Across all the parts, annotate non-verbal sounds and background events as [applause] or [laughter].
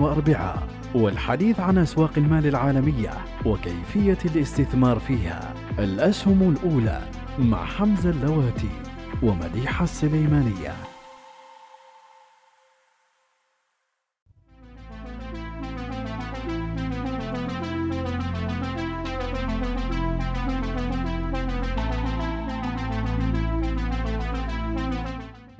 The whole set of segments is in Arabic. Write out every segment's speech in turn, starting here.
واربعاء والحديث عن أسواق المال العالمية وكيفية الاستثمار فيها. الأسهم الأولى مع حمزة اللواتي ومديحة السليمانية.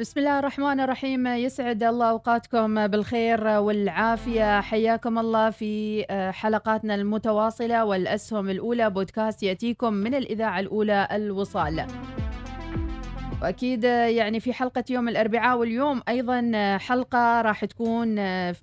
بسم الله الرحمن الرحيم. يسعد الله أوقاتكم بالخير والعافية. حياكم الله في آه، حلقاتنا المتواصلة والأسهم الأولى. بودكاست يأتيكم من الإذاعة الأولى الوصال. وأكيد يعني في حلقة يوم الأربعاء واليوم أيضا حلقة راح تكون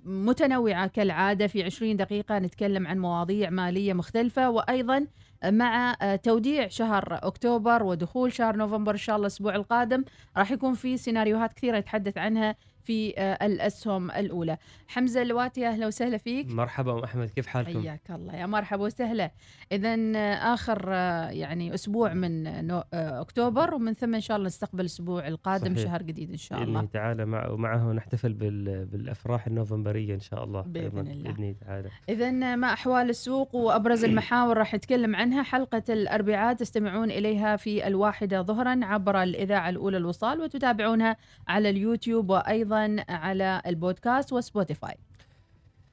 متنوعة كالعادة. في 20 دقيقة نتكلم عن مواضيع مالية مختلفة. وأيضا مع توديع شهر أكتوبر ودخول شهر نوفمبر إن شاء الله الأسبوع القادم راح يكون في سيناريوهات كثيرة نتحدث عنها في آه، الأسهم الأولى. حمزة اللواتي أهلا وسهلا فيك. مرحبا أم أحمد كيف حالكم؟ حياك الله يا مرحبا وسهلا. اذا آه، آخر آه، يعني أسبوع من أكتوبر ومن ثم إن شاء الله نستقبل الأسبوع القادم صحيح. شهر جديد إن شاء الله. بإذن تعالى مع ومعه نحتفل بالأفراح النوفمبرية إن شاء الله بإذن الله. بإذن تعالى. اذا ما أحوال السوق وأبرز [clears throat] المحاور راح نتكلم عنها حلقة الأربعاء تستمعون إليها في الواحدة ظهرا عبر الإذاعة الأولى الوصال وتتابعونها على اليوتيوب على البودكاست وسبوتيفاي.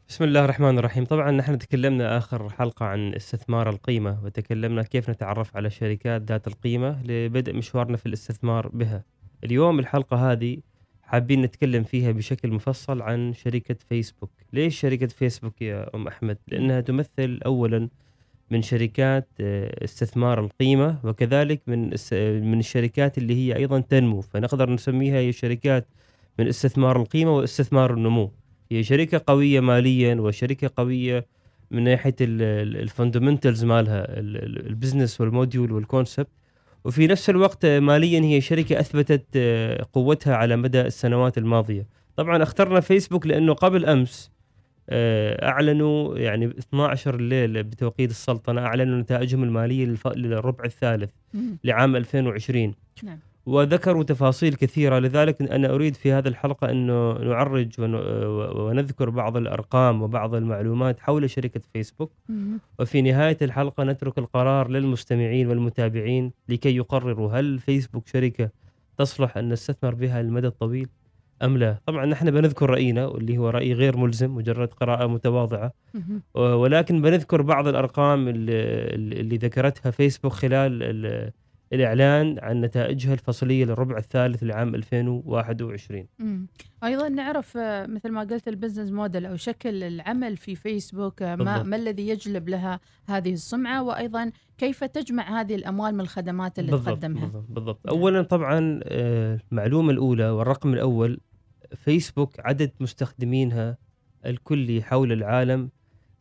بسم الله الرحمن الرحيم. طبعا نحن تكلمنا آخر حلقة عن استثمار القيمة وتكلمنا كيف نتعرف على شركات ذات القيمة لبدء مشوارنا في الاستثمار بها. اليوم الحلقة هذه حابين نتكلم فيها بشكل مفصل عن شركة فيسبوك. ليش شركة فيسبوك يا أم أحمد؟ لأنها تمثل أولا من شركات آه، استثمار القيمة وكذلك من من الشركات اللي هي أيضا تنمو. فنقدر نسميها هي شركات من استثمار القيمة واستثمار النمو. هي شركة قوية ماليا وشركة قوية من ناحية ال fundamentals مالها ال business وال model وال concept وفي نفس الوقت ماليا هي شركة أثبتت آه، قوتها على مدى السنوات الماضية. طبعا اخترنا فيسبوك لأنه قبل أمس آه، أعلنوا يعني 12 الليل بتوقيت السلطنة أعلنوا نتائجهم المالية للربع الثالث لعام 2020 نعم. وذكروا تفاصيل كثيرة. لذلك أنا أريد في هذه الحلقة أنه نعرج ونذكر بعض الأرقام وبعض المعلومات حول شركة فيسبوك. وفي نهاية الحلقة نترك القرار للمستمعين والمتابعين لكي يقرروا هل فيسبوك شركة تصلح أن نستثمر بها للمدى الطويل أم لا. طبعا نحن بنذكر رأينا واللي هو رأي غير ملزم مجرد قراءة متواضعة. ولكن بنذكر بعض الأرقام اللي, اللي ذكرتها فيسبوك خلال الإعلان عن نتائجها الفصلية للربع الثالث لعام 2021 مم. أيضا نعرف آه، مثل ما قلت ال business model أو شكل العمل في فيسبوك آه، ما, ما الذي يجلب لها هذه السمعة وأيضا كيف تجمع هذه الأموال من الخدمات اللي بالضبط تقدمها بالضبط, بالضبط. نعم. أولا طبعا آه، المعلومة الأولى والرقم الأول فيسبوك عدد مستخدمينها الكلي حول العالم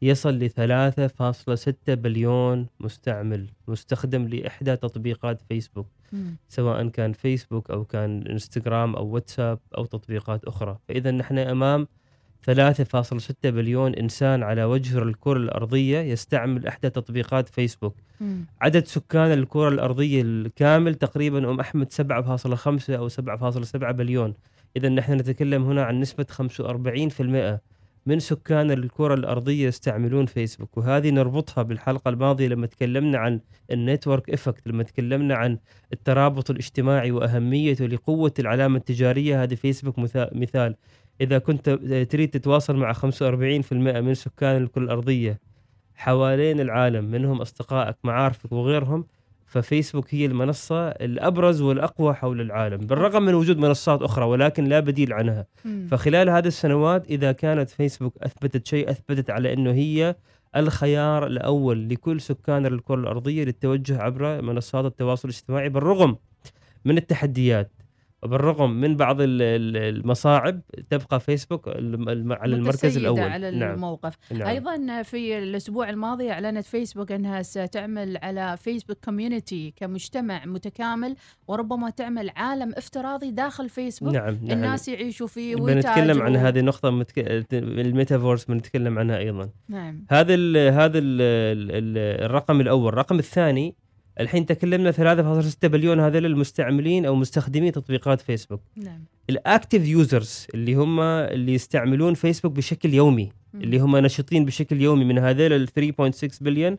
يصل ل 3.6 بليون مستعمل مستخدم لإحدى تطبيقات فيسبوك مم. سواء كان فيسبوك أو كان إنستغرام أو واتساب أو تطبيقات أخرى فإذا نحن أمام 3.6 بليون إنسان على وجه الكرة الأرضية يستعمل إحدى تطبيقات فيسبوك مم. عدد سكان الكرة الأرضية الكامل تقريبا أم أحمد 7.5 أو 7.7 بليون إذا نحن نتكلم هنا عن نسبة 45% من سكان الكرة الأرضية يستعملون فيسبوك وهذه نربطها بالحلقة الماضية لما تكلمنا عن ال network effect لما تكلمنا عن الترابط الاجتماعي وأهميته لقوة العلامة التجارية. هذه فيسبوك مثال. إذا كنت تريد تتواصل مع 45% من سكان الكرة الأرضية حوالين العالم منهم أصدقائك معارفك وغيرهم ففيسبوك هي المنصة الأبرز والأقوى حول العالم بالرغم من وجود منصات أخرى ولكن لا بديل عنها م. فخلال هذه السنوات إذا كانت فيسبوك أثبتت شيء أثبتت على أنه هي الخيار الأول لكل سكان الكرة الأرضية للتوجه عبر منصات التواصل الاجتماعي بالرغم من التحديات وبالرغم من بعض ال- ال- المصاعب تبقى فيسبوك على المركز الأول. على نعم. الموقف. نعم. أيضا في الأسبوع الماضي أعلنت فيسبوك أنها ستعمل على فيسبوك community كمجتمع متكامل وربما تعمل عالم افتراضي داخل فيسبوك. نعم نعم. الناس يعيشوا فيه بنتكلم عن. هذه النقطة متك... الميتافيرس بنتكلم عنها أيضا. نعم. هذا ال هذا ال ال الرقم الأول. الرقم الثاني الحين تكلمنا 3.6 بليون هذول المستعملين أو مستخدمي تطبيقات فيسبوك نعم ال active users اللي هم اللي يستعملون فيسبوك بشكل يومي. اللي هم نشطين بشكل يومي من هذول ال 3.6 بليون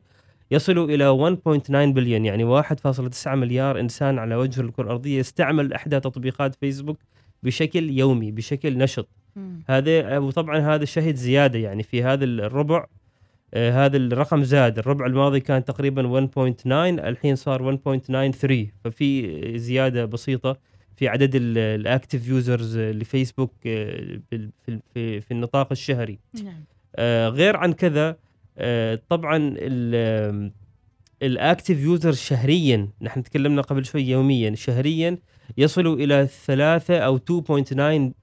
يصلوا إلى 1.9 بليون يعني 1.9 مليار إنسان على وجه الكرة الأرضية يستعمل إحدى تطبيقات فيسبوك بشكل يومي بشكل نشط. هذا وطبعا هذا شهد زيادة يعني في هذا الربع هذا الرقم زاد. الربع الماضي كان تقريبا 1.9 الحين صار 1.93 ففي زيادة بسيطة في عدد ال active users لفيسبوك آه، في في النطاق الشهري. نعم. آه، غير عن كذا آه، طبعا ال active user شهريا نحن تكلمنا قبل شوي يوميا شهريا يصلوا إلى 3 أو 2.9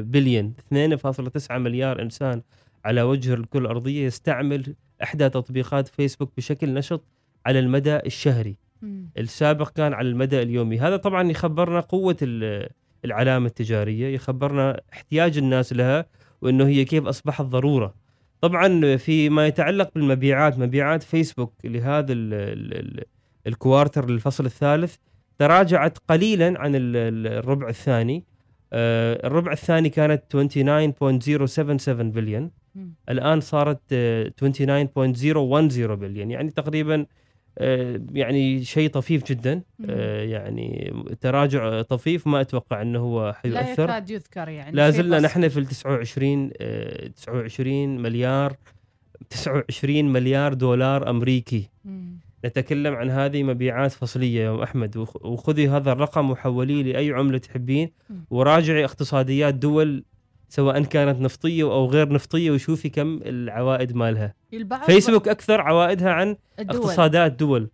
بليون 2.9 مليار إنسان. على وجه الكره الارضيه يستعمل إحدى تطبيقات فيسبوك بشكل نشط على المدى الشهري مم. السابق كان على المدى اليومي هذا طبعا يخبرنا قوة ال- العلامة التجارية يخبرنا احتياج الناس لها وأنه هي كيف أصبحت ضرورة طبعا فيما يتعلق بالمبيعات مبيعات فيسبوك لهذا ال ال ال الكوارتر للفصل الثالث تراجعت قليلا عن ال- ال- الربع الثاني آه، الربع الثاني كانت 29.077 بليون. الآن صارت آه، 29.010 بليون يعني تقريبا آه، يعني شيء طفيف جدا. آه، يعني تراجع طفيف ما أتوقع إنه هو لا حيؤثر يكاد يذكر يعني لا زلنا. نحن في ال 29 آه، 29 مليار 29 مليار دولار أمريكي مم. نتكلم عن هذه مبيعات فصلية يا أحمد وخ- وخذي هذا الرقم وحوليه لأي عملة تحبين. وراجعي اقتصاديات دول سواء كانت نفطية أو غير نفطية وشوفي كم العوائد مالها البعض فيسبوك أكثر عوائدها عن الدول اقتصادات دول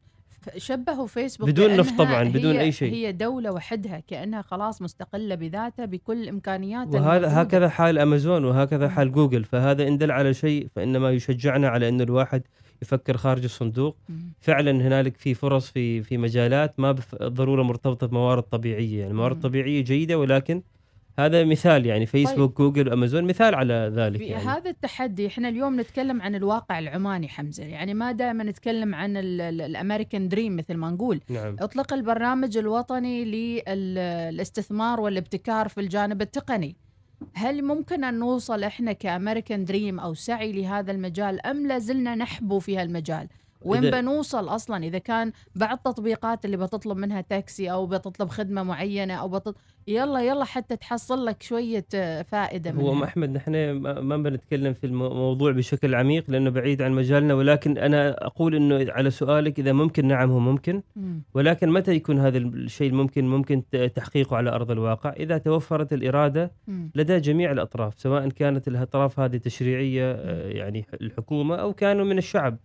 شبهوا فيسبوك بدون نفط طبعاً، بدون أي شيء. هي دولة وحدها كأنها خلاص مستقلة بذاتها بكل إمكانياتها وهذا الموجودة. هكذا حال امازون وهكذا. حال جوجل فهذا إن دل على شيء فإنما يشجعنا على انه الواحد يفكر خارج الصندوق. فعلا هنالك في فرص في في مجالات ما بالضروره مرتبطة بموارد طبيعية يعني الموارد. الطبيعية جيدة ولكن هذا مثال يعني فيسبوك جوجل امازون مثال على ذلك يعني. هذا التحدي إحنا اليوم نتكلم عن الواقع العماني حمزة يعني ما دائما نتكلم عن ال- ال- ال American dream مثل ما نقول. نعم. أطلق البرنامج الوطني للاستثمار والابتكار في الجانب التقني. هل ممكن أن نوصل إحنا ك American dream أو سعي لهذا المجال أم لا زلنا نحبو في هالمجال؟ وين إذا- بنوصل أصلا؟ إذا كان بعض التطبيقات اللي بتطلب منها تاكسي أو بتطلب خدمة معينة أو بتط... يلا يلا حتى تحصل لك شوية آه، فائدة هو ام. أحمد نحن ما بنتكلم في الموضوع بشكل عميق لأنه بعيد عن مجالنا ولكن أنا أقول إنه على سؤالك إذا ممكن نعم هو ممكن مم. ولكن متى يكون هذا الشيء الممكن ممكن تحقيقه على أرض الواقع إذا توفرت الإرادة. لدى جميع الأطراف سواء كانت الأطراف هذه تشريعية آه، يعني الحكومة أو كانوا من الشعب.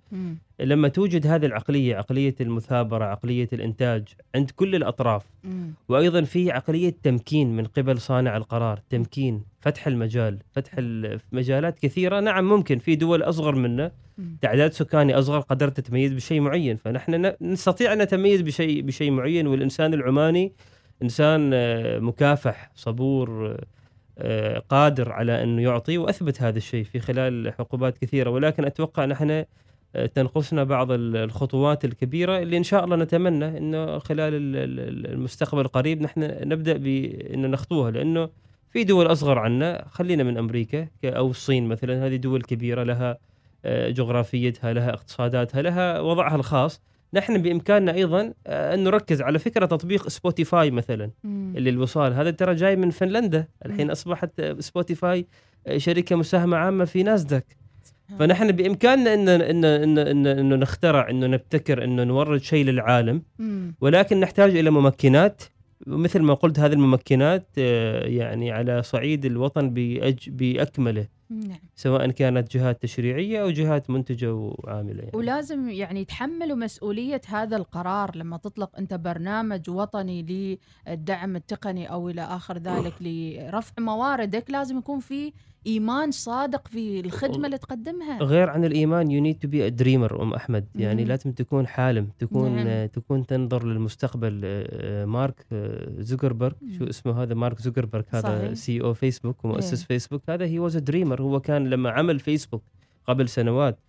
لما توجد هذه العقلية عقلية المثابرة عقلية الإنتاج عند كل الأطراف. وأيضا في عقلية تمكين من قبل صانع القرار تمكين فتح المجال فتح المجالات كثيرة. نعم ممكن في دول أصغر منا. تعداد سكاني أصغر قدرت تتميز بشيء معين. فنحن نستطيع أن نتميز بشيء بشيء معين. والإنسان العماني إنسان آه، مكافح صبور آه، قادر على انه يعطي وأثبت هذا الشيء في خلال حقوبات كثيرة. ولكن أتوقع نحن تنقصنا بعض ال- الخطوات الكبيرة اللي إن شاء الله نتمنى إنه خلال ال- ال- المستقبل القريب نحن نبدأ بانه نخطوها لأنه في دول أصغر عنا خلينا من أمريكا أو الصين مثلا هذه دول كبيرة لها آه، جغرافيتها لها اقتصاداتها لها وضعها الخاص نحن بإمكاننا أيضا آه، أن نركز على فكرة تطبيق سبوتيفاي مثلا مم. اللي الوصال هذا ترى جاي من فنلندا الحين. أصبحت آه، سبوتيفاي شركة مساهمة عامة في ناسداك. فنحن بإمكاننا ان ان ان ان انه نخترع انه نبتكر انه نورد شيء للعالم. ولكن نحتاج إلى ممكنات. ومثل ما قلت هذه الممكنات آه، يعني على صعيد الوطن بأج بأكمله. نعم سواء كانت جهات تشريعية أو جهات منتجة وعاملة يعني. ولازم يعني يتحملوا مسؤولية هذا القرار لما تطلق أنت برنامج وطني للدعم التقني أو إلى آخر ذلك لرفع مواردك لازم يكون في إيمان صادق في الخدمة اللي تقدمها غير عن الإيمان you need to be dreamer أم أحمد يعني مم. لازم تكون حالم تكون نعم. نعم. تكون تنظر للمستقبل آه، آه، مارك آه، زوكربيرج شو. اسمه هذا مارك زوكربيرج هذا. CEO فيسبوك ومؤسس إيه. فيسبوك هذا he was dreamer هو كان لما عمل فيسبوك قبل سنوات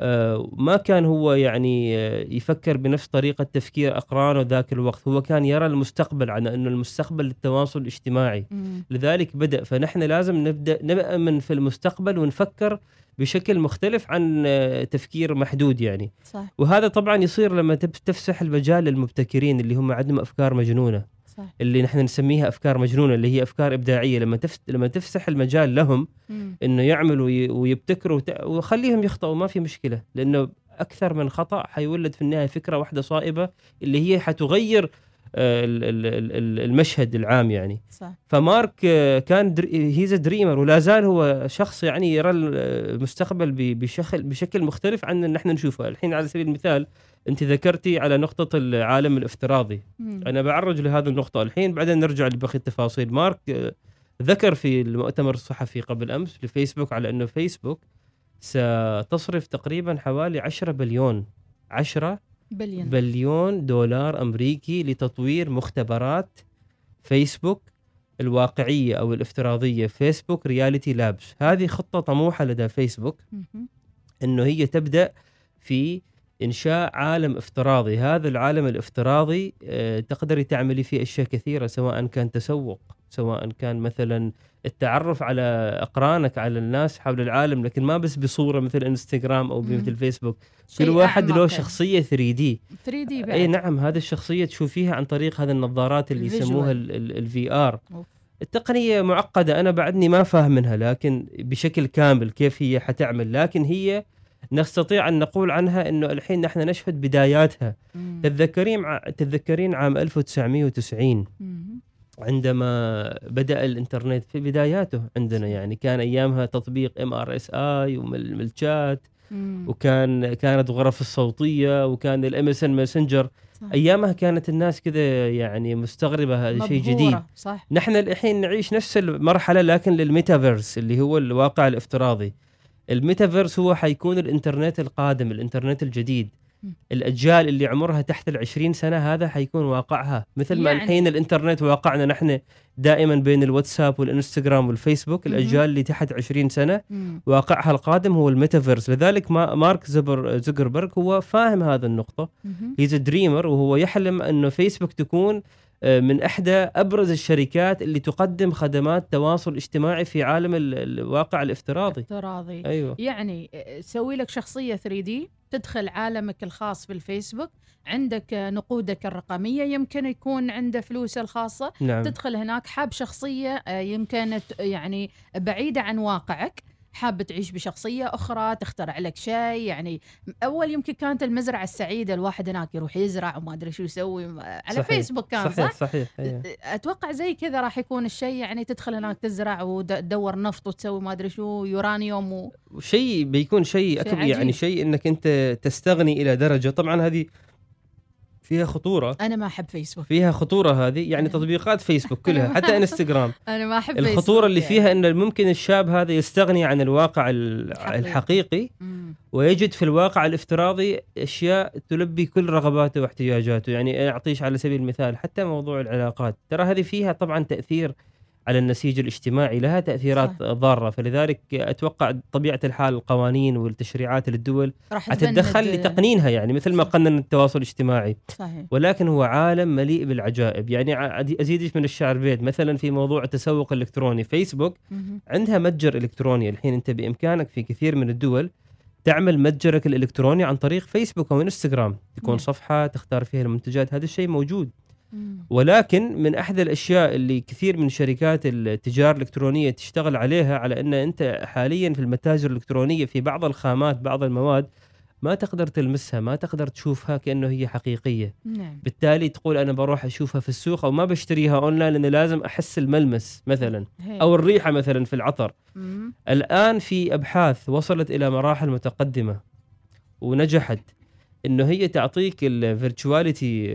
آه، ما كان هو يعني آه، يفكر بنفس طريقة تفكير أقرانه ذاك الوقت. هو كان يرى المستقبل على أنه المستقبل للتواصل الاجتماعي. مم. لذلك بدأ. فنحن لازم نبدأ نأمن في المستقبل ونفكر بشكل مختلف عن آه، تفكير محدود يعني. صح. وهذا طبعا يصير لما تفسح المجال للمبتكرين اللي هم عندهم أفكار مجنونة. صح. اللي نحن نسميها أفكار مجنونة اللي هي أفكار إبداعية. لما تفس لما تفسح المجال لهم مم. إنه يعملوا وي- ويبتكروا وت- وخليهم يخطئوا ما في مشكلة. لأنه أكثر من خطأ حيولد في النهاية فكرة واحدة صائبة اللي هي حتغير آه، ال- ال- ال- ال- المشهد العام يعني. صح. فمارك آه، كان هيز دريمر ولا زال هو شخص يعني يرى المستقبل ب- بشكل بشكل مختلف عن ان إحنا نشوفه. الحين على سبيل المثال انت ذكرتي على نقطة العالم الافتراضي. مم. أنا بعرج لهذه النقطة. الحين بعدين نرجع لبقيه التفاصيل. مارك آه، ذكر في المؤتمر الصحفي قبل أمس لفيسبوك على أنه فيسبوك ستصرف تقريبا حوالي 10 بليون. 10 بليون. بليون دولار أمريكي لتطوير مختبرات فيسبوك الواقعية أو الافتراضية Facebook Reality Labs هذه خطة طموحة لدى فيسبوك. إنه هي تبدأ في إنشاء عالم افتراضي. هذا العالم الافتراضي آه، تقدري تعملي فيه أشياء كثيرة سواء كان تسوق سواء كان مثلا التعرف على أقرانك على الناس حول العالم لكن ما بس بصورة مثل إنستغرام أو مم. مثل فيسبوك كل واحد له أعمق. شخصية 3D 3D أي نعم هذه الشخصية تشوفيها عن طريق هذه النظارات اللي. يسموها ال VR. التقنية معقدة أنا بعدني ما فاهم منها لكن بشكل كامل كيف هي حتعمل لكن هي نستطيع أن نقول عنها إنه الحين نحن نشهد بداياتها مم. تتذكرين تتذكرين عام 1990 مهم. عندما بدأ الإنترنت في بداياته عندنا يعني كان أيامها تطبيق mIRC والشات مم. وكان كانت غرف الصوتية وكان ال MSN Messenger. أيامها كانت الناس كذا يعني مستغربة هذا شيء. جديد صح نحن الحين نعيش نفس المرحلة لكن للميتافيرس اللي هو الواقع الافتراضي الميتافيرس هو حيكون الإنترنت القادم الإنترنت الجديد. الأجيال اللي عمرها تحت العشرين سنة هذا حيكون واقعها. مثل ما يعني- الحين الإنترنت واقعنا نحن دائما بين الواتساب والإنستغرام والفيسبوك. الأجيال اللي تحت عشرين سنة مم. واقعها القادم هو الميتافيرس. لذلك ما مارك زبر زوكربيرج هو فاهم هذا النقطة. He's dreamer وهو يحلم انه فيسبوك تكون آه، من إحدى أبرز الشركات اللي تقدم خدمات تواصل اجتماعي في عالم ال- الواقع الافتراضي. افتراضي أيوه. يعني آه، سوي لك شخصية 3D تدخل عالمك الخاص بالفيسبوك عندك آه، نقودك الرقمية يمكن يكون عنده فلوسه الخاصة. نعم. تدخل هناك حاب شخصية آه، يمكن يعني بعيدة عن واقعك. حاب تعيش بشخصية أخرى تخترع لك شيء يعني أول يمكن كانت المزرعة السعيدة الواحد هناك يروح يزرع وما أدري شو يسوي على صحيح. فيسبوك كان صحيح صح؟ صحيح أيوة. أتوقع زي كذا راح يكون الشيء يعني تدخل هناك تزرع وتدور نفط وتسوي ما أدري شو يورانيوم و... شيء بيكون شيء شيء أكبر. يعني شيء إنك أنت تستغني إلى درجة طبعا هذه فيها خطورة. أنا ما أحب فيسبوك فيها خطورة هذه يعني تطبيقات فيسبوك [laughs] كلها حتى انستغرام أنا ما أحب الخطورة اللي يعني. فيها إن ممكن الشاب هذا يستغني عن الواقع ال- الحقيقي. ويجد في الواقع الافتراضي أشياء تلبي كل رغباته واحتياجاته. يعني أعطيش على سبيل المثال حتى موضوع العلاقات. ترى هذه فيها طبعا تأثير على النسيج الاجتماعي لها تأثيرات صح. ضارة فلذلك أتوقع طبيعة الحال القوانين والتشريعات للدول راح حتتدخل تبند- لتقنينها يعني مثل ما. قنن التواصل الاجتماعي صحيح ولكن هو عالم مليء بالعجائب يعني ازيدك من الشعر بيت مثلا في موضوع التسوق الإلكتروني فيسبوك مهم. عندها متجر إلكتروني الحين أنت بإمكانك في كثير من الدول تعمل متجرك الإلكتروني عن طريق فيسبوك أو إنستغرام تكون نعم. صفحة تختار فيها المنتجات هذا الشيء موجود. ولكن من أحد الأشياء اللي كثير من شركات التجارة الإلكترونية تشتغل عليها على أن أنت حاليا في المتاجر الإلكترونية في بعض الخامات بعض المواد ما تقدر تلمسها ما تقدر تشوفها كأنه هي حقيقية. نعم. بالتالي تقول أنا بروح أشوفها في السوق أو ما بشتريها أونلاين لأن لازم أحس الملمس مثلا هيك. أو الريحة مثلا في العطر. مم. الآن في أبحاث وصلت إلى مراحل متقدمة ونجحت. إنه هي تعطيك ال virtuality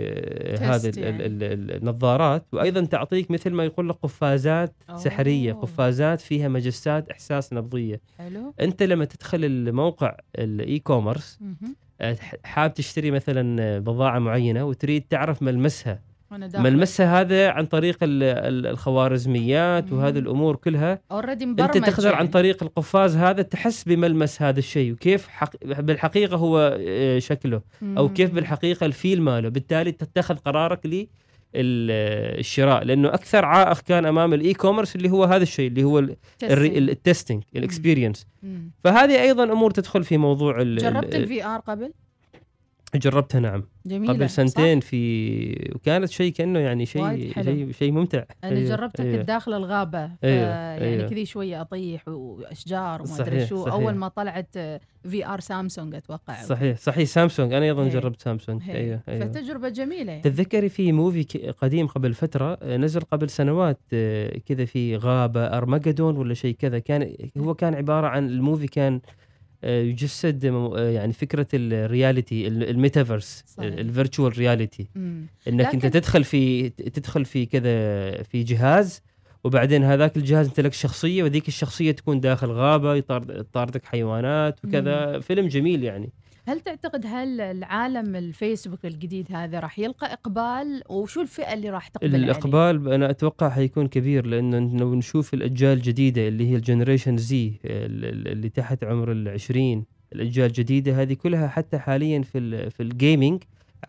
هذه ال- يعني. ال- ال- النظارات وأيضا تعطيك مثل ما يقول لك قفازات سحرية أوه. قفازات فيها مجسات إحساس نبضية حلو أنت لما تدخل الموقع ال e-commerce. آه، حاب تشتري مثلا بضاعة معينة وتريد تعرف ملمسها ملمسها هذا عن طريق ال- ال- الخوارزميات. وهذه الأمور كلها already أنت تقدر عن يعني. طريق القفاز هذا تحس بملمس هذا الشيء وكيف حق بالحقيقة هو آه، شكله أو كيف. بالحقيقة ال feel ماله بالتالي تتخذ قرارك ل الشراء لأنه أكثر عائق كان أمام ال e-commerce اللي هو هذا الشيء اللي هو. ال testing ال experience. فهذه أيضا أمور تدخل في موضوع جربت ال- ال VR قبل؟ جربتها نعم جميلة قبل صح؟ سنتين في وكانت شيء كأنه يعني شيء. شيء شيء ممتع أنا أيوه، جربتها أيوه. كنت داخل الغابة أيوه، يعني أيوه. كذي شوية أطيح وأشجار وما أدري شو صحيح. أول ما طلعت VR سامسونج أتوقع صحيح صحيح سامسونج أنا أيضا هي. جربت سامسونج هي. أيوه أيوه فتجربة جميلة يعني. تتذكري في movie قديم قبل فترة آه، نزل قبل سنوات آه، كذا في غابة أرمجدون ولا شيء كذا كان هو كان عبارة عن ال movie كان يجسد مو- آه، يعني فكرة ال reality ال- ال metaverse. ال virtual reality مم. إنك أنت تدخل في تدخل في كذا في جهاز وبعدين هذاك الجهاز أنت لك شخصية وذيك الشخصية تكون داخل غابة يطارد- يطاردك حيوانات وكذا فيلم جميل يعني هل تعتقد هل العالم الفيسبوك الجديد هذا راح يلقى إقبال وشو الفئة اللي راح تقبل عليه؟ الإقبال أنا أتوقع حيكون كبير لأنه لو نشوف الأجيال الجديدة اللي هي ال Generation Z اللي تحت عمر العشرين الأجيال الجديدة هذه كلها حتى حاليا في ال في ال gaming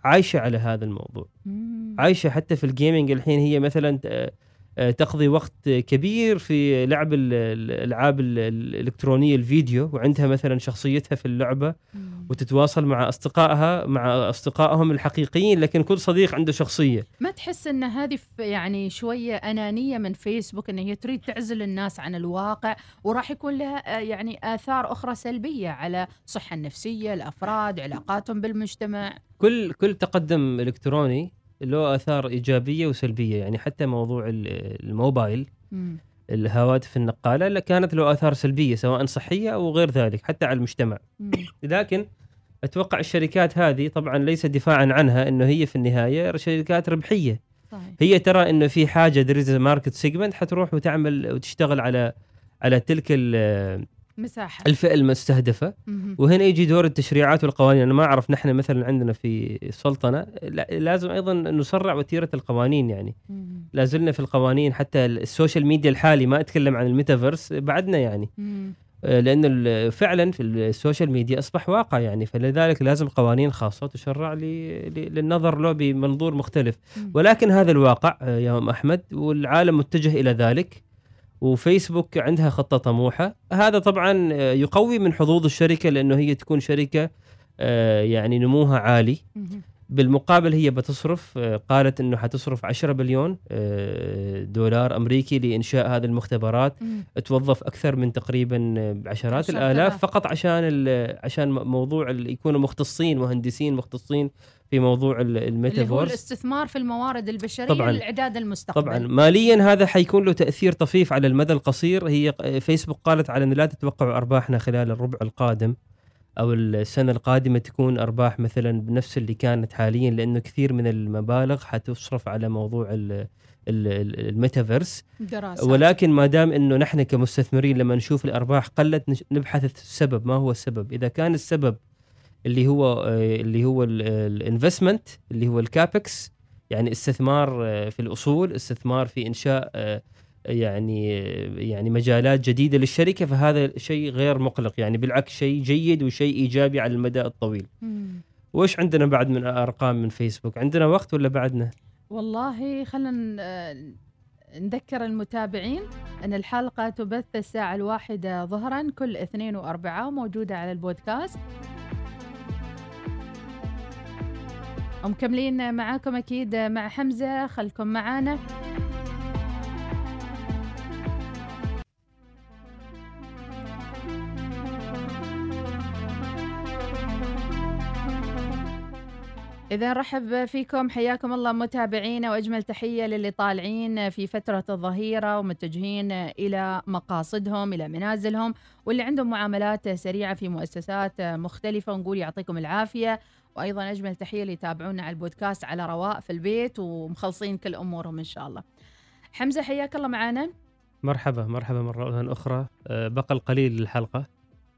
عايشة على هذا الموضوع مم. عايشة حتى في ال gaming الحين هي مثلا آه، تقضي وقت كبير في لعب ال- ال- الألعاب ال- الإلكترونية الفيديو وعندها مثلا شخصيتها في اللعبة. وتتواصل مع أصدقائها مع أصدقائهم الحقيقيين لكن كل صديق عنده شخصية ما تحس إن هذه يعني شوية أنانية من فيسبوك إن هي تريد تعزل الناس عن الواقع وراح يكون لها آه، يعني آثار أخرى سلبية على الصحه النفسيه الأفراد علاقاتهم بالمجتمع كل كل تقدم إلكتروني له آثار إيجابية وسلبية يعني حتى موضوع ال- الموبايل مم. الهواتف النقالة كانت له آثار سلبية سواء صحية أو غير ذلك حتى على المجتمع مم. لكن أتوقع الشركات هذه طبعا ليس دفاعا عنها إنه هي في النهاية شركات ربحية صحيح هي ترى إنه في حاجة there is market segment حتروح وتعمل وتشتغل على على تلك مساحة الفئة المستهدفة. وهنا يجي دور التشريعات والقوانين أنا ما أعرف نحن مثلا عندنا في السلطنة لا- لازم أيضا نسرع وتيرة القوانين يعني. لا زلنا في القوانين حتى ال social media الحالي ما أتكلم عن الميتافيرس بعدنا يعني مم. آه، لأن فعلا في ال social media أصبح واقع يعني فلذلك لازم قوانين خاصة تشرع للنظر له بمنظور مختلف. ولكن هذا الواقع آه، يا أم أحمد والعالم متجه إلى ذلك وفيسبوك عندها خطة طموحة هذا طبعا آه، يقوي من حظوظ الشركة لأنه هي تكون شركة آه، يعني نموها عالي. بالمقابل هي بتصرف آه، قالت إنه حتصرف 10 بليون دولار أمريكي لإنشاء هذه المختبرات. توظف أكثر من تقريبا بعشرات عشرة الآلاف. فقط عشان عشان موضوع يكونوا مختصين مهندسين مختصين في موضوع ال- اللي هو الميتافورس الاستثمار في الموارد البشرية طبعاً. للاعداد المستقبل. طبعا. ماليا هذا حيكون له تأثير طفيف على المدى القصير. هي فيسبوك قالت على ان لا تتوقعوا أرباحنا خلال الربع القادم أو السنة القادمة تكون أرباح مثلا بنفس اللي كانت حاليا لأنه كثير من المبالغ حتصرف على موضوع ال- ال- ال- الميتافيرس ولكن ما دام إنه نحن كمستثمرين لما نشوف الأرباح قلت نبحث السبب. ما هو السبب؟ إذا كان السبب اللي هو آه، اللي هو ال investment اللي هو ال CAPEX يعني استثمار آه، في الأصول استثمار في إنشاء آه، يعني يعني مجالات جديدة للشركة فهذا شيء غير مقلق. يعني بالعكس شيء جيد وشيء إيجابي على المدى الطويل. مم. وإيش عندنا بعد من أرقام من فيسبوك عندنا وقت ولا بعدنا؟ والله خلينا نذكر المتابعين. أن الحلقة تبث الساعة الواحدة ظهرا كل اثنين وأربعاء وموجودة على البودكاست. ومكملين معاكم أكيد مع حمزة خلكم معانا. إذا رحب فيكم حياكم الله متابعينا وأجمل تحية للي طالعين في فترة الظهيرة ومتجهين إلى مقاصدهم إلى منازلهم واللي عندهم معاملات سريعة في مؤسسات مختلفة ونقول يعطيكم العافية. وأيضا أجمل تحية اللي يتابعونا على البودكاست على رواء في البيت ومخلصين كل أمورهم إن شاء الله. حمزة حياك الله معنا مرحبا مرحبا مرة أخرى. آه، بقى القليل للحلقة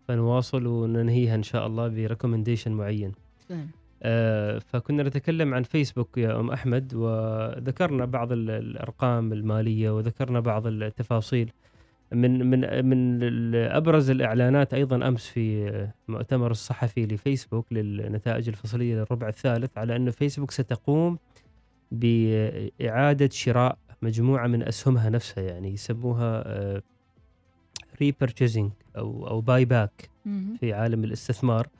فنواصل وننهيها إن شاء الله ب recommendation معين. نعم. آه، فكنا نتكلم عن فيسبوك يا أم أحمد وذكرنا بعض ال- الأرقام المالية وذكرنا بعض التفاصيل. من من من ال- أبرز الإعلانات أيضا أمس في مؤتمر الصحفي لفيسبوك للنتائج الفصلية للربع الثالث على أن فيسبوك ستقوم بإعادة شراء مجموعة من أسهمها نفسها يعني يسموها repurchasing أو أو buy back. في عالم الاستثمار آه،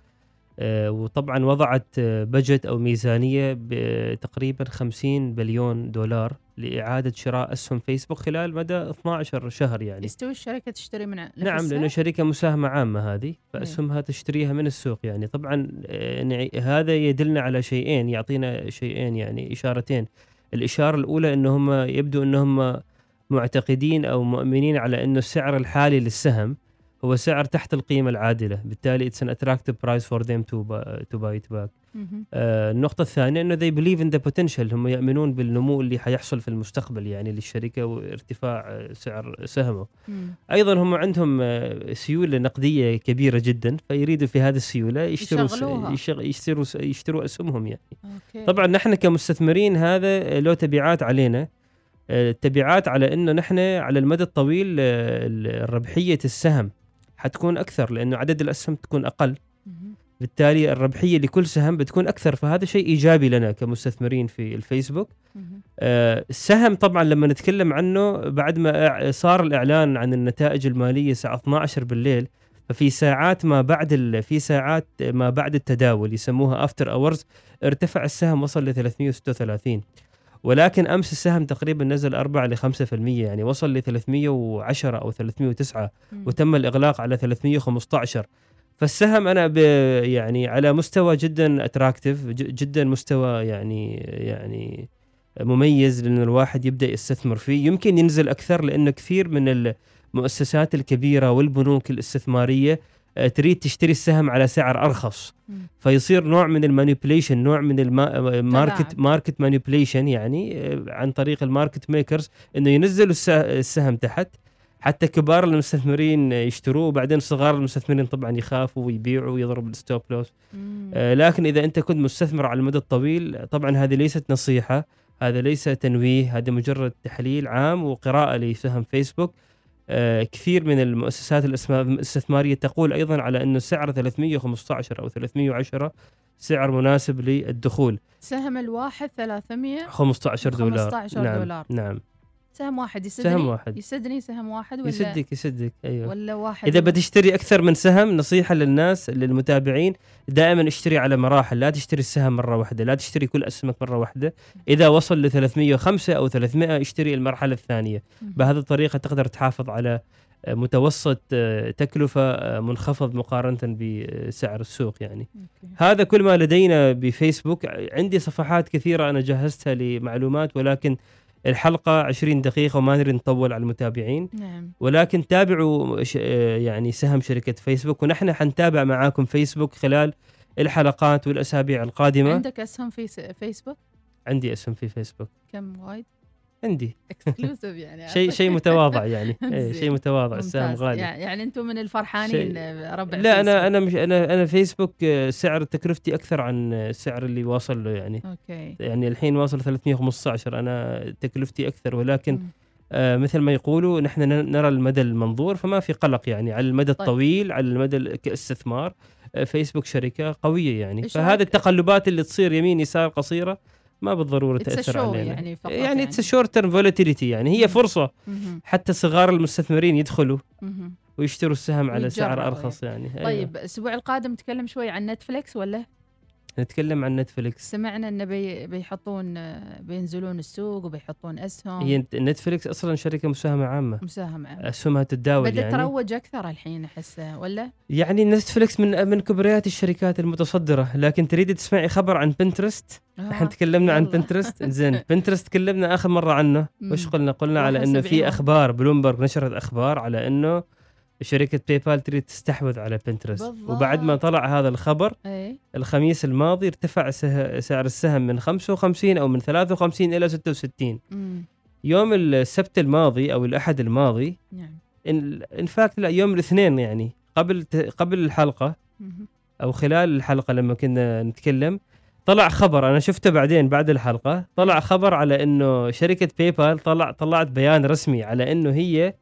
وطبعا وضعت آه، budget أو ميزانية بتقريبا 50 بليون دولار لإعادة شراء أسهم فيسبوك خلال مدى 12 شهر يعني. يستوي الشركة تشتري من نعم؟ لأنه شركة مساهمة عامة هذه فأسهمها تشتريها من السوق يعني. طبعا آه، هذا يدلنا على شيئين يعطينا شيئين يعني إشارتين. الإشارة الأولى انه هم يبدو إنهم معتقدين أو مؤمنين على إنه السعر الحالي للسهم هو سعر تحت القيمة العادلة. بالتالي it's an attractive price for them to buy, to buy it back. آه، النقطة الثانية إنه they believe in the potential. هم يؤمنون بالنمو اللي حيحصل في المستقبل يعني للشركة وارتفاع آه، سعر سهمه. مم. أيضا هم عندهم آه، سيولة نقدية كبيرة جدا. فيريدوا في هذه السيولة يشتروا يشتروا س- يشتروا أسهمهم يعني. أوكي. طبعا نحن كمستثمرين هذا له تبعات علينا آه، التبعات على إنه نحن على المدى الطويل آه، ال- ربحية السهم. حتكون أكثر لأنه عدد الأسهم تكون أقل. بالتالي الربحية لكل سهم بتكون أكثر فهذا شيء إيجابي لنا كمستثمرين في الفيسبوك. آه، السهم طبعا لما نتكلم عنه بعد ما صار الإعلان عن النتائج المالية الساعة 12 بالليل ففي ساعات ما بعد ال- في ساعات ما بعد التداول يسموها after hours ارتفع السهم وصل ل 336 ولكن أمس السهم تقريبا نزل 4 ل 5% يعني وصل ل 310 أو 309 مم. وتم الإغلاق على 315 فالسهم أنا ب يعني على مستوى جدا اتراكتيف جدا مستوى يعني يعني مميز لأن الواحد يبدأ يستثمر فيه يمكن ينزل أكثر لأنه كثير من المؤسسات الكبيرة والبنوك الاستثمارية تريد تشتري السهم على سعر أرخص. فيصير نوع من ال manipulation نوع من ال market تلاعب. market manipulation يعني آه، عن طريق ال market makers إنه ينزلوا الس- السهم تحت حتى كبار المستثمرين يشتروه وبعدين صغار المستثمرين طبعا يخافوا ويبيعوا ويضربوا ال stop loss. آه، لكن إذا أنت كنت مستثمر على المدى الطويل طبعا هذه ليست نصيحة هذا ليس تنويه هذا مجرد تحليل عام وقراءة لسهم فيسبوك آه، كثير من المؤسسات الاستثمارية تقول أيضا على إنه سعر 315 أو 310 سعر مناسب للدخول. سهم الواحد 300 15 دولار. 15 نعم دولار. نعم. سهم واحد يسدني؟ سهم واحد. يسدني سهم واحد ولا يسدك يسدك أيوه. ولا واحد إذا بتشتري أكثر من سهم نصيحة للناس للمتابعين دائما اشتري على مراحل لا تشتري السهم مرة واحدة لا تشتري كل أسهمك مرة واحدة. إذا وصل ل 305 أو 300 اشتري المرحلة الثانية. بهذه الطريقة تقدر تحافظ على آه، متوسط آه، تكلفة آه، منخفض مقارنة بسعر السوق يعني. okay. هذا كل ما لدينا بفيسبوك. عندي صفحات كثيرة أنا جهزتها لمعلومات ولكن الحلقة 20 دقيقة وما نريد نطول على المتابعين. نعم. ولكن تابعوا ش- يعني سهم شركة فيسبوك ونحن حنتابع معاكم فيسبوك خلال الحلقات والأسابيع القادمة. عندك أسهم في فيسبوك؟ عندي اسم في فيسبوك. كم وايد؟ عندي exclusive يعني [laughs] شيء شيء متواضع [laughs] يعني إيه،. شيء متواضع السهم. غالي يعني, أنتم من الفرحانين ربع لا أنا فيسبوك. أنا مش أنا أنا فيسبوك آه، سعر تكلفتي أكثر عن السعر اللي واصل له يعني okay يعني الحين واصل 315 أنا تكلفتي أكثر ولكن. آه مثل ما يقولوا نحن نرى المدى المنظور فما في قلق يعني على المدى طيب. الطويل على المدى ال- كاستثمار آه فيسبوك شركة قوية يعني فهذه؟ التقلبات اللي تصير يمين يسار قصيرة ما بالضرورة تأثر علينا يعني فقط يعني it's short term volatility يعني هي مم. فرصة مهم. حتى صغار المستثمرين يدخلوا مهم. ويشتروا السهم على سعر أرخص يعني أيوة. طيب الأسبوع القادم نتكلم شوي عن نتفلكس ولا نتكلم عن نتفلكس سمعنا إنه بي بيحطون بينزلون السوق وبيحطون أسهم. هي نتفلكس أصلا شركة مساهمة عامة. مساهمة أسهمها تتداول بدأت يعني. تروج أكثر الحين أحسه ولا؟ يعني نتفلكس من من كبريات الشركات المتصدرة. لكن تريد تسمعي خبر عن بنترست آه. إحنا تكلمنا عن. بنترست [laughs] زين. بنترست تكلمنا آخر مرة عنه. وش قلنا؟ قلنا على إنه. في أخبار. بلومبرج نشرت أخبار على إنه شركة باي بال تريد تستحوذ على بنترست بالضبط. وبعد ما طلع هذا الخبر اي الخميس الماضي ارتفع سه- سعر السهم من 55 أو من 53 إلى 66 مم. يوم السبت الماضي أو الأحد الماضي نعم in fact لا يوم الاثنين يعني قبل قبل الحلقة مهم. أو خلال الحلقة لما كنا نتكلم طلع خبر أنا شفته بعدين بعد الحلقة طلع خبر على إنه شركة باي بال طلع طلعت بيان رسمي على إنه هي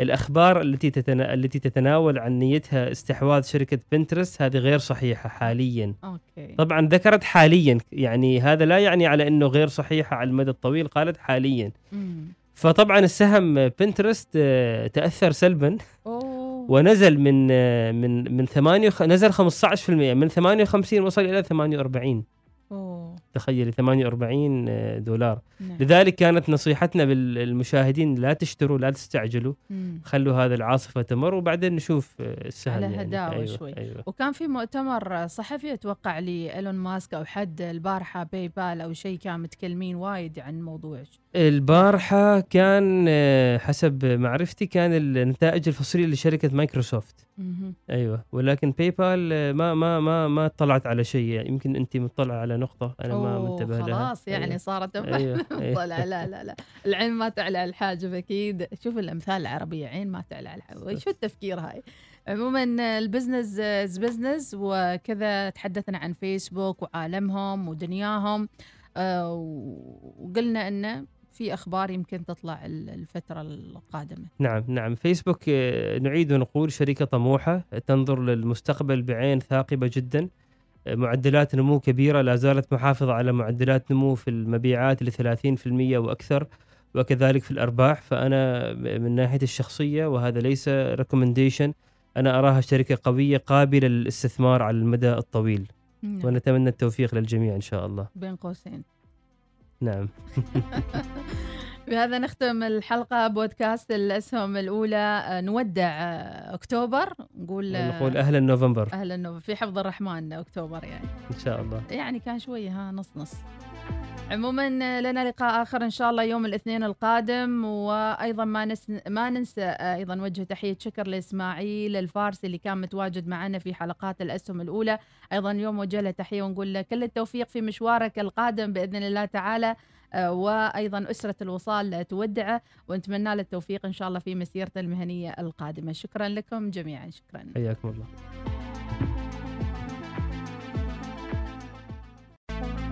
الأخبار التي تتنا... التي تتناول عن نيتها استحواذ شركة بنترست هذه غير صحيحة حاليا. okay. طبعا ذكرت حاليا يعني هذا لا يعني على إنه غير صحيحة على المدى الطويل قالت حاليا. مم. فطبعا السهم بنترست آه، تأثر سلبا. أوه. ونزل من آه، من من 8 نزل 15% من 58 وصل إلى 48 أوه تخيلي 48 آه، دولار نعم. لذلك كانت نصيحتنا بالمشاهدين لا تشتروا لا تستعجلوا مم. خلوا هذه العاصفة تمر وبعدين نشوف آه، السهم على يعني. هداوة أيوة شوي. أيوة. وكان في مؤتمر صحفي أتوقع لإيلون ماسك أو حد البارحة باي بال أو شيء كان متكلمين وايد عن الموضوع البارحة كان آه، حسب معرفتي كان النتائج الفصليه لشركة مايكروسوفت. أيوه. ولكن باي بال ما ما ما ما اطلعت على شيء. يعني يمكن انت مطلع على نقطة أنا ما منتبه لها. خلاص يعني أيوة. صارت أيوة. [laughs] طلع لا لا لا العين ما تعلى الحاجب أكيد. شوف الأمثال العربية عين ما تعلى على الحاجب. شو التفكير هاي؟ عموما ال business is business وكذا تحدثنا عن فيسبوك وعالمهم ودنياهم آه، وقلنا إنه في أخبار يمكن تطلع ال- الفترة القادمة. نعم نعم. فيسبوك آه، نعيد ونقول شركة طموحة تنظر للمستقبل بعين ثاقبة جدا. آه، معدلات نمو كبيرة لا زالت محافظة على معدلات نمو في المبيعات ل 30% وأكثر وكذلك في الأرباح. فأنا من ناحية الشخصية وهذا ليس ريكومنديشن أنا أراها شركة قوية قابلة للاستثمار على المدى الطويل. نعم. ونتمنى التوفيق للجميع إن شاء الله. بين قوسين. نعم. [laughs] بهذا نختم الحلقة بودكاست الأسهم الأولى. آه، نودع آه، أكتوبر. نقول آه، نقول أهلا نوفمبر. أهلا إنه في حفظ الرحمن أكتوبر يعني. إن شاء الله. يعني كان شوية ها نص نص. عموما لنا لقاء آخر إن شاء الله يوم الاثنين القادم وأيضا ما نس... ما ننسى أيضا وجه تحية شكر لإسماعيل الفارسي اللي كان متواجد معنا في حلقات الأسهم الأولى. أيضا اليوم وجه له تحية ونقول له كل التوفيق في مشوارك القادم بإذن الله تعالى وأيضا أسرة الوصال تودعه ونتمنى له التوفيق إن شاء الله في مسيرته المهنية القادمة. شكرا لكم جميعا. شكرا. حياكم الله.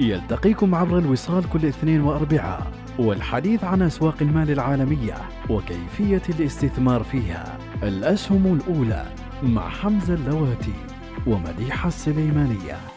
يلتقيكم عبر الوصال كل اثنين وأربعاء والحديث عن أسواق المال العالمية وكيفية الاستثمار فيها. الأسهم الأولى مع حمزة اللواتي ومديحة السليمانية.